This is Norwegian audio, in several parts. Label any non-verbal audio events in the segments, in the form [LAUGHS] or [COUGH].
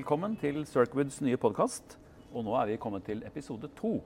Velkommen til Circwoods nye podkast. Og nå er vi kommet til episode to.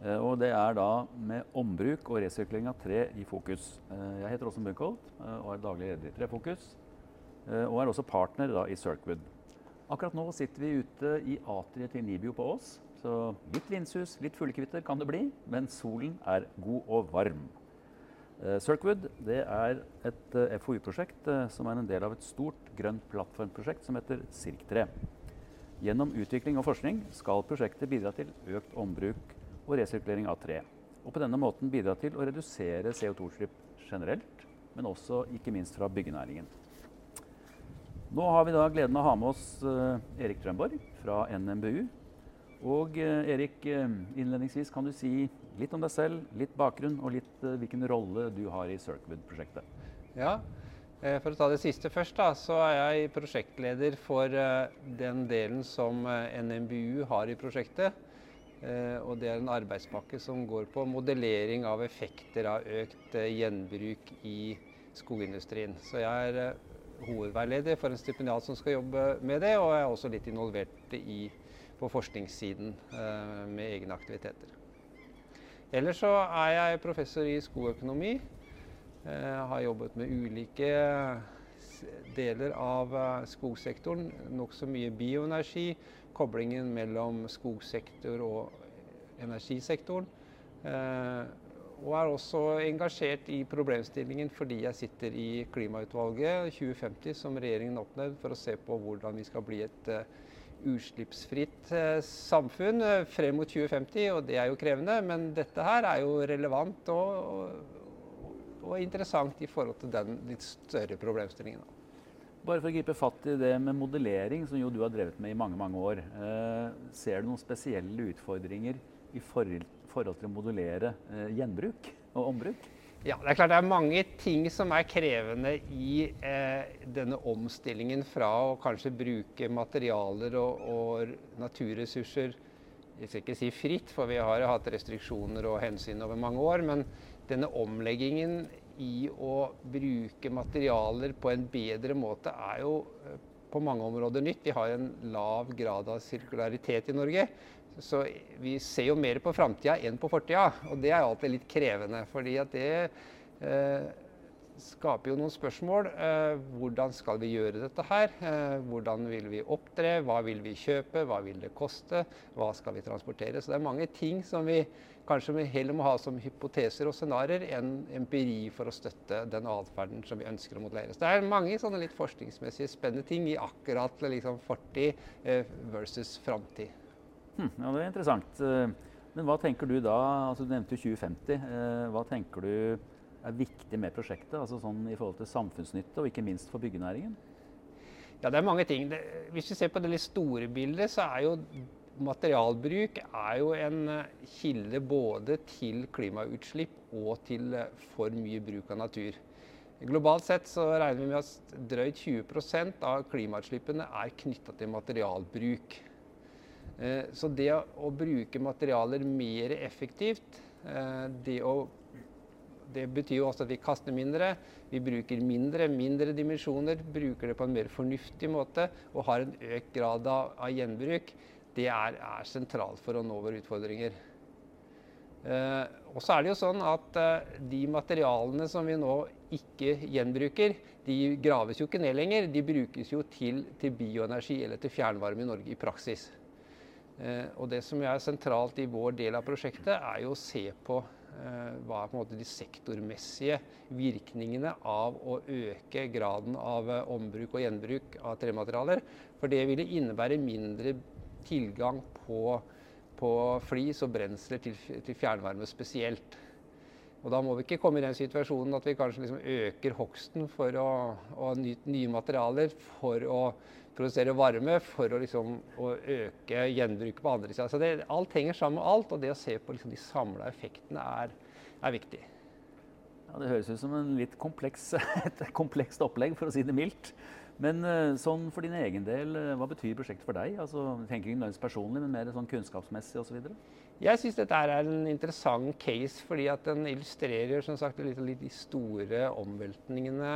Eh, og det er da med ombruk og resirkulering av tre i fokus. Eh, jeg heter Åsen Bunkholt eh, og er daglig leder i Trefokus. Og er også partner da i Circwood. Akkurat nå sitter vi ute i atriet til Nibio på Ås. Så litt vindsus, litt fuglekvitter kan det bli, men solen er god og varm. Circwood er et FoU-prosjekt som er en del av et stort grønt plattformprosjekt som heter Sirk3. Gjennom utvikling og forskning skal prosjektet bidra til økt ombruk og resirkulering av tre. Og på denne måten bidra til å redusere CO2-utslipp generelt, men også ikke minst fra byggenæringen. Nå har vi da gleden av å ha med oss Erik Trømborg fra NMBU. Og Erik, innledningsvis kan du si litt om deg selv, litt bakgrunn og litt hvilken rolle du har i Circwood-prosjektet. Ja, for å ta det siste først, da, så er jeg prosjektleder for den delen som NMBU har i prosjektet. Og det er en arbeidspakke som går på modellering av effekter av økt gjenbruk i skogindustrien. Så jeg er hovedveileder for en stipendiat som skal jobbe med det, og jeg er også litt involvert i, på forskningssiden med egne aktiviteter. Ellers så er jeg professor i skogøkonomi. Jeg har jobbet med ulike deler av skogsektoren. Nokså mye bioenergi, koblingen mellom skogsektor og energisektoren. Og er også engasjert i problemstillingen fordi jeg sitter i Klimautvalget 2050 som regjeringen oppnevnte for å se på hvordan vi skal bli et utslippsfritt samfunn frem mot 2050. Og det er jo krevende, men dette her er jo relevant og og interessant i forhold til den litt større problemstillingen. Bare for å gripe fatt i det med modellering, som jo du har drevet med i mange mange år. Ser du noen spesielle utfordringer i forhold, forhold til å modellere gjenbruk og ombruk? Ja, det er klart det er mange ting som er krevende i eh, denne omstillingen fra å kanskje bruke materialer og, og naturressurser jeg skal ikke si fritt, for vi har hatt restriksjoner og hensyn over mange år. Men denne omleggingen i å bruke materialer på en bedre måte er jo på mange områder nytt. Vi har en lav grad av sirkularitet i Norge. Så vi ser jo mer på framtida enn på fortida. Og det er alltid litt krevende. fordi at det eh, skaper jo noen spørsmål. Eh, hvordan skal vi gjøre dette her? Eh, hvordan vil vi opptre? Hva vil vi kjøpe? Hva vil det koste? Hva skal vi transportere? Så det er mange ting som vi kanskje heller må ha som hypoteser og scenarioer enn empiri for å støtte den atferden som vi ønsker å modellere. Så det er mange sånne litt forskningsmessige spennende ting i akkurat liksom fortid versus framtid. Hm, ja, det er interessant. Men hva tenker du da? Altså, du nevnte jo 2050. Hva tenker du er viktig med prosjektet? Altså sånn i forhold til samfunnsnytte, og ikke minst for byggenæringen? Ja, det er mange ting. Det, hvis vi ser på det litt store bildet, så er jo materialbruk er jo en kilde både til klimautslipp og til for mye bruk av natur. Globalt sett så regner vi med at drøyt 20% av klimautslippene er knytta til materialbruk. Så det å bruke materialer mer effektivt, det å det betyr jo også at vi kaster mindre, vi bruker mindre, mindre dimensjoner, bruker det på en mer fornuftig måte og har en økt grad av, av gjenbruk. Det er, er, sentralt for å nå våre utfordringer. Uh, og så er det jo sånn at uh, de materialene som vi nå ikke gjenbruker, de graves jo ikke ned lenger. De brukes jo til, til bioenergi eller til fjernvarme i Norge i praksis. Uh, og det som er sentralt i vår del av prosjektet, er jo å se på hva er på en måte de sektormessige virkningene av å øke graden av ombruk og gjenbruk av trematerialer. For det ville innebære mindre tilgang på, på flis og brensler til, til, fjernvarme spesielt. Og da må vi ikke komme i den situasjonen at vi kanskje liksom øker hogsten for å, å nyte nye materialer for å produsere varme, for å, liksom, å øke gjenbruket på andre sida. Alt henger sammen med alt, og det å se på liksom, de samla effektene er, er viktig. Ja, Det høres ut som litt kompleks, [LAUGHS] et komplekst opplegg, for å si det mildt. Men sånn for din egen del, hva betyr prosjektet for deg? Altså, tenker ikke nødvendigvis personlig, men mer sånn kunnskapsmessig osv.? Jeg syns dette er en interessant case fordi at den illustrerer som sagt, litt, litt de store omveltningene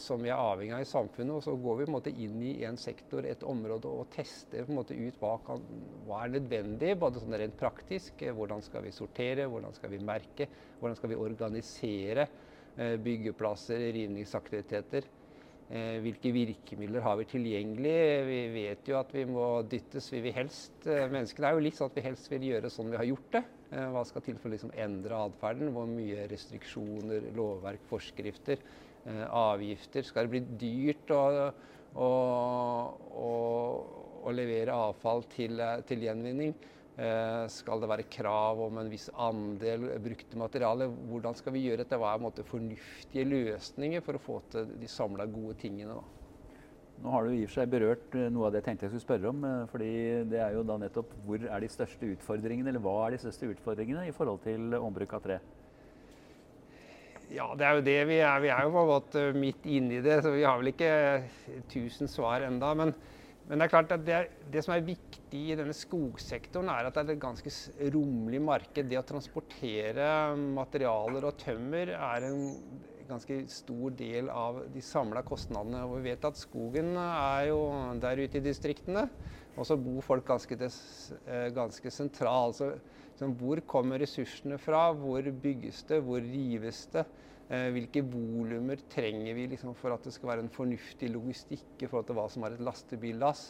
som vi er avhengig av i samfunnet. Og så går vi på en måte inn i en sektor, et område, og tester på en måte ut hva, kan, hva er nødvendig. Både sånn rent praktisk, hvordan skal vi sortere, hvordan skal vi merke, hvordan skal vi organisere eh, byggeplasser, rivningsaktiviteter. Eh, hvilke virkemidler har vi tilgjengelig? Vi vet jo at vi må dyttes. Vi vil helst eh, Menneskene er jo litt sånn at vi helst vil gjøre sånn vi har gjort det. Eh, hva skal til for å liksom endre atferden? Hvor mye restriksjoner, lovverk, forskrifter, avgifter? Skal det bli dyrt å, å, å, å levere avfall til, til gjenvinning? Eh, skal det være krav om en viss andel brukte materialer? Hvordan skal vi gjøre dette? Hva er måte, fornuftige løsninger for å få til de samla gode tingene? Da? Nå har du i og for seg berørt eh, noe av det jeg tenkte jeg skulle spørre om. Eh, fordi det er jo da nettopp hvor er de største utfordringene, eller hva er de største utfordringene i forhold til ombruk av tre? Ja, det er jo det vi er. Vi er jo på en måte midt inni det, så vi har vel ikke tusen svar enda, men men det er klart at det, det, som er viktig i denne skogsektoren, er at det er et ganske rommelig marked. Det å transportere materialer og tømmer er en ganske stor del av de samla kostnadene. Og vi vet at skogen er jo der ute i distriktene. Og så bor folk ganske, des, ganske sentralt. Så, hvor kommer ressursene fra? Hvor bygges det? Hvor rives det? Eh, hvilke volumer trenger vi liksom for at det skal være en fornuftig logistikk i forhold til hva som er et lastebillass?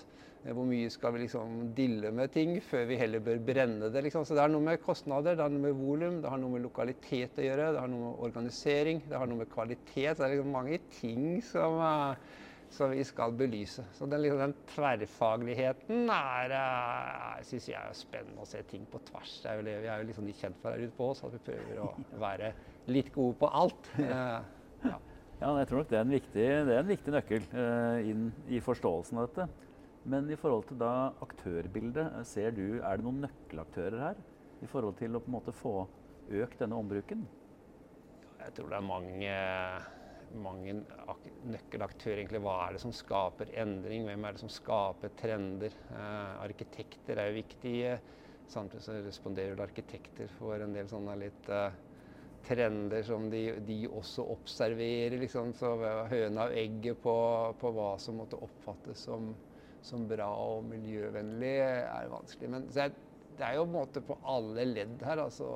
Eh, hvor mye skal vi liksom dille med ting før vi heller bør brenne det? Liksom. Så det er noe med kostnader, det er noe med volum, det har noe med lokalitet å gjøre, det har noe med organisering, det har noe med kvalitet. Det er liksom mange ting som, uh, som vi skal belyse. Så den, liksom, den tverrfagligheten er, uh, syns jeg er spennende å se ting på tvers. Det er jo, vi er jo liksom kjent for her ute på oss at vi prøver å [LAUGHS] være litt gode på alt. [LAUGHS] ja. ja, jeg tror nok det er en viktig, er en viktig nøkkel uh, inn i forståelsen av dette. Men i forhold til da aktørbildet, eh, ser du, er det noen nøkkelaktører her? I forhold til å på en måte få økt denne ombruken? Jeg tror det er mange, mange nøkkelaktører. egentlig. Hva er det som skaper endring? Hvem er det som skaper trender? Eh, arkitekter er jo viktige. Samtidig så responderer arkitekter for en del sånne litt eh, trender som de, de også observerer. Liksom, så høna og egget på, på, hva som måtte oppfattes som, som, bra og miljøvennlig, er vanskelig. Men er, det er jo på en måte på alle ledd her. altså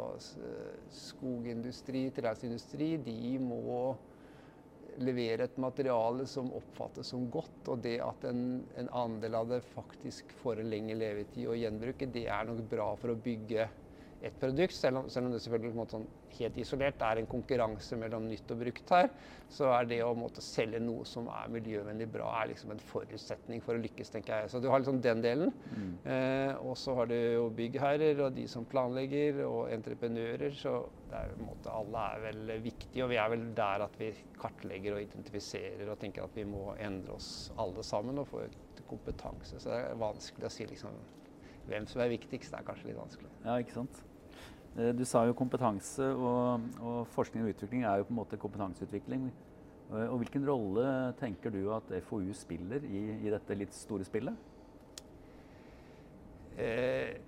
Skogindustri, treindustri, de må levere et materiale som oppfattes som godt. Og det at en, en andel av det faktisk får en lengre levetid og gjenbruke, det er nok bra for å bygge et produkt, selv om, selv om det selvfølgelig måte sånn helt isolert er en konkurranse mellom nytt og brukt her, så er det å måtte selge noe som er miljøvennlig bra, er liksom en forutsetning for å lykkes, tenker jeg. Så du har liksom den delen. Mm. Eh, og så har du jo byggherrer og de som planlegger, og entreprenører. Så er måte alle er vel viktige, og vi er vel der at vi kartlegger og identifiserer og tenker at vi må endre oss alle sammen og få kompetanse. Så det er vanskelig å si liksom hvem som er viktigst, det er kanskje litt vanskelig. Ja, ikke sant. Eh, du sa jo kompetanse, og, og, forskning og utvikling er jo på en måte kompetanseutvikling. Eh, og Hvilken rolle tenker du at FoU spiller i, i dette litt store spillet? Eh,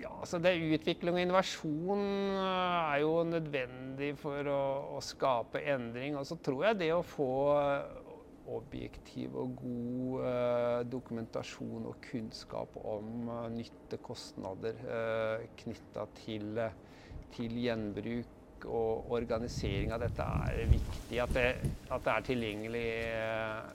ja, altså det Utvikling og innovasjon eh, er jo nødvendig for å, å skape endring. Og så tror jeg det å få objektiv og god eh, dokumentasjon og kunnskap om eh, eh, knytta til, til, gjenbruk og organisering av dette er viktig. At det, at det er tilgjengelig eh,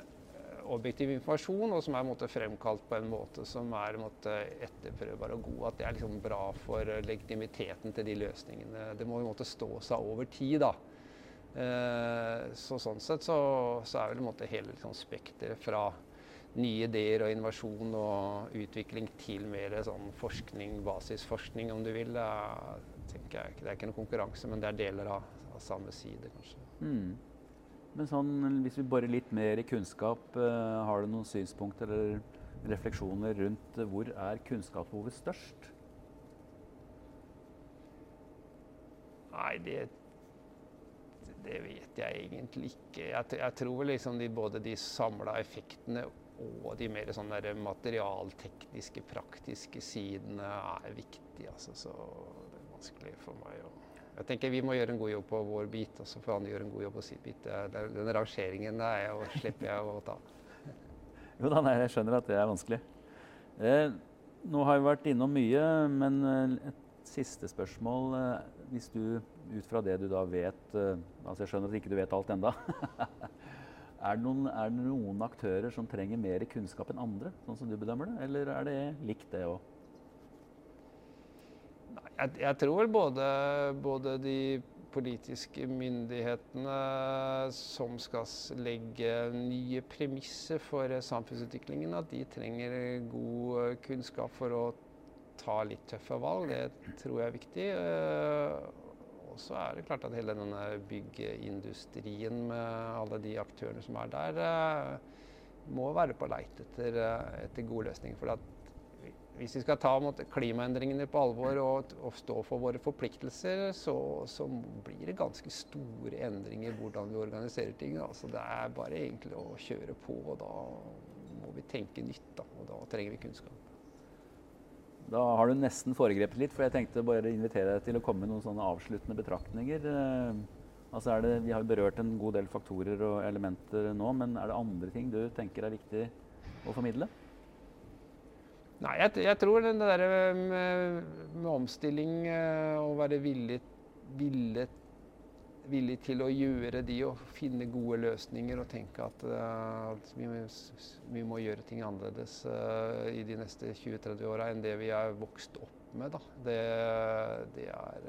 objektiv informasjon, og som er måte, fremkalt på en måte som er måte, etterprøvbar og god. At det er liksom, bra for legitimiteten til de løsningene. Det må måte, stå seg over tid. da. Eh, så sånn sett så, så er vel måte hele liksom, spekteret fra nye ideer og innovasjon og utvikling til mer sånn forskning, basisforskning om du vil. Det er, jeg, det er ikke noe konkurranse, men det er deler av, av samme side, kanskje. Mm. Men sånn, hvis vi borer litt mer i kunnskap, uh, har du noen synspunkter eller refleksjoner rundt uh, hvor er kunnskapsbehovet størst? Nei, det det vet jeg egentlig ikke. Jeg, jeg tror liksom de, både de samla effektene og de mer sånn materialtekniske, praktiske sidene er viktige. Altså, så vanskelig for meg Jeg tenker vi må gjøre en god jobb på vår bit, og så får han gjøre en god jobb på sin bit. Den rangeringen der jeg, slipper jeg å ta. [LAUGHS] Jo da, nei, jeg skjønner at det er vanskelig. Eh, nå har vi vært innom mye, men eh, et siste spørsmål. Eh, hvis du ut fra det du da vet eh, altså Jeg skjønner at ikke du vet alt enda. [LAUGHS] Er det, noen, er det, noen, aktører som trenger mer kunnskap enn andre, sånn som du bedømmer det? Eller er det likt, det òg? Jeg, jeg, tror både, både, de politiske myndighetene som skal legge nye premisser for samfunnsutviklingen, at de trenger god kunnskap for å ta litt tøffe valg. Det tror jeg er viktig. Eh, og så er det klart at hele denne byggeindustrien med alle de aktørene som er der, eh, må være på leit etter, eh, etter gode løsninger. For hvis vi skal ta måtte, klimaendringene på alvor og, og, stå for våre forpliktelser, så, så, blir det ganske store endringer i hvordan vi organiserer ting. Altså, det er bare egentlig å kjøre på, og da må vi tenke nytt. Da, og da trenger vi kunnskap. Da har du nesten foregrepet litt, for jeg tenkte bare invitere deg til å komme med noen sånne avsluttende betraktninger. Eh, altså det, vi har berørt en god del faktorer og elementer nå, men er det andre ting du tenker er viktig å formidle? Nei, jeg, jeg tror det der med, med omstilling og og være villig, villig villig til å gjøre de og finne gode løsninger og tenke at, uh, at vi, vi, må gjøre ting annerledes i de neste 20-30 åra enn det vi er vokst opp med. Da. Det, det er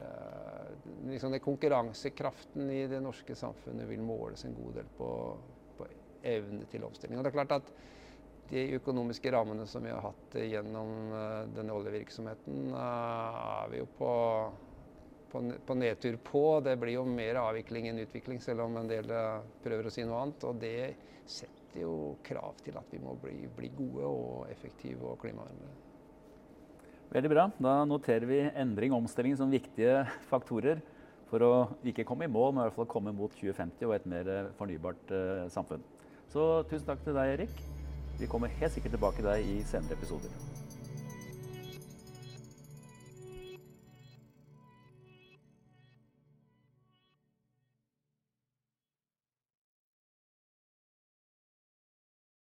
liksom det Konkurransekraften i det norske samfunnet vil måles en god del på, på evne til omstilling. Og det er klart at de økonomiske rammene som vi har hatt gjennom denne oljevirksomheten, er vi jo på på, på, nedtur på. Det blir jo mer avvikling enn utvikling, selv om en del eh, prøver å si noe annet. Og det setter jo krav til at vi må bli, bli gode og effektive og klimavennlige. Veldig bra. Da noterer vi endring og omstilling som viktige faktorer for å ikke komme i mål, men i hvert fall komme mot 2050 og et mer eh, fornybart samfunn. Så tusen takk til deg, Erik. Vi kommer helt sikkert tilbake til deg i senere episoder.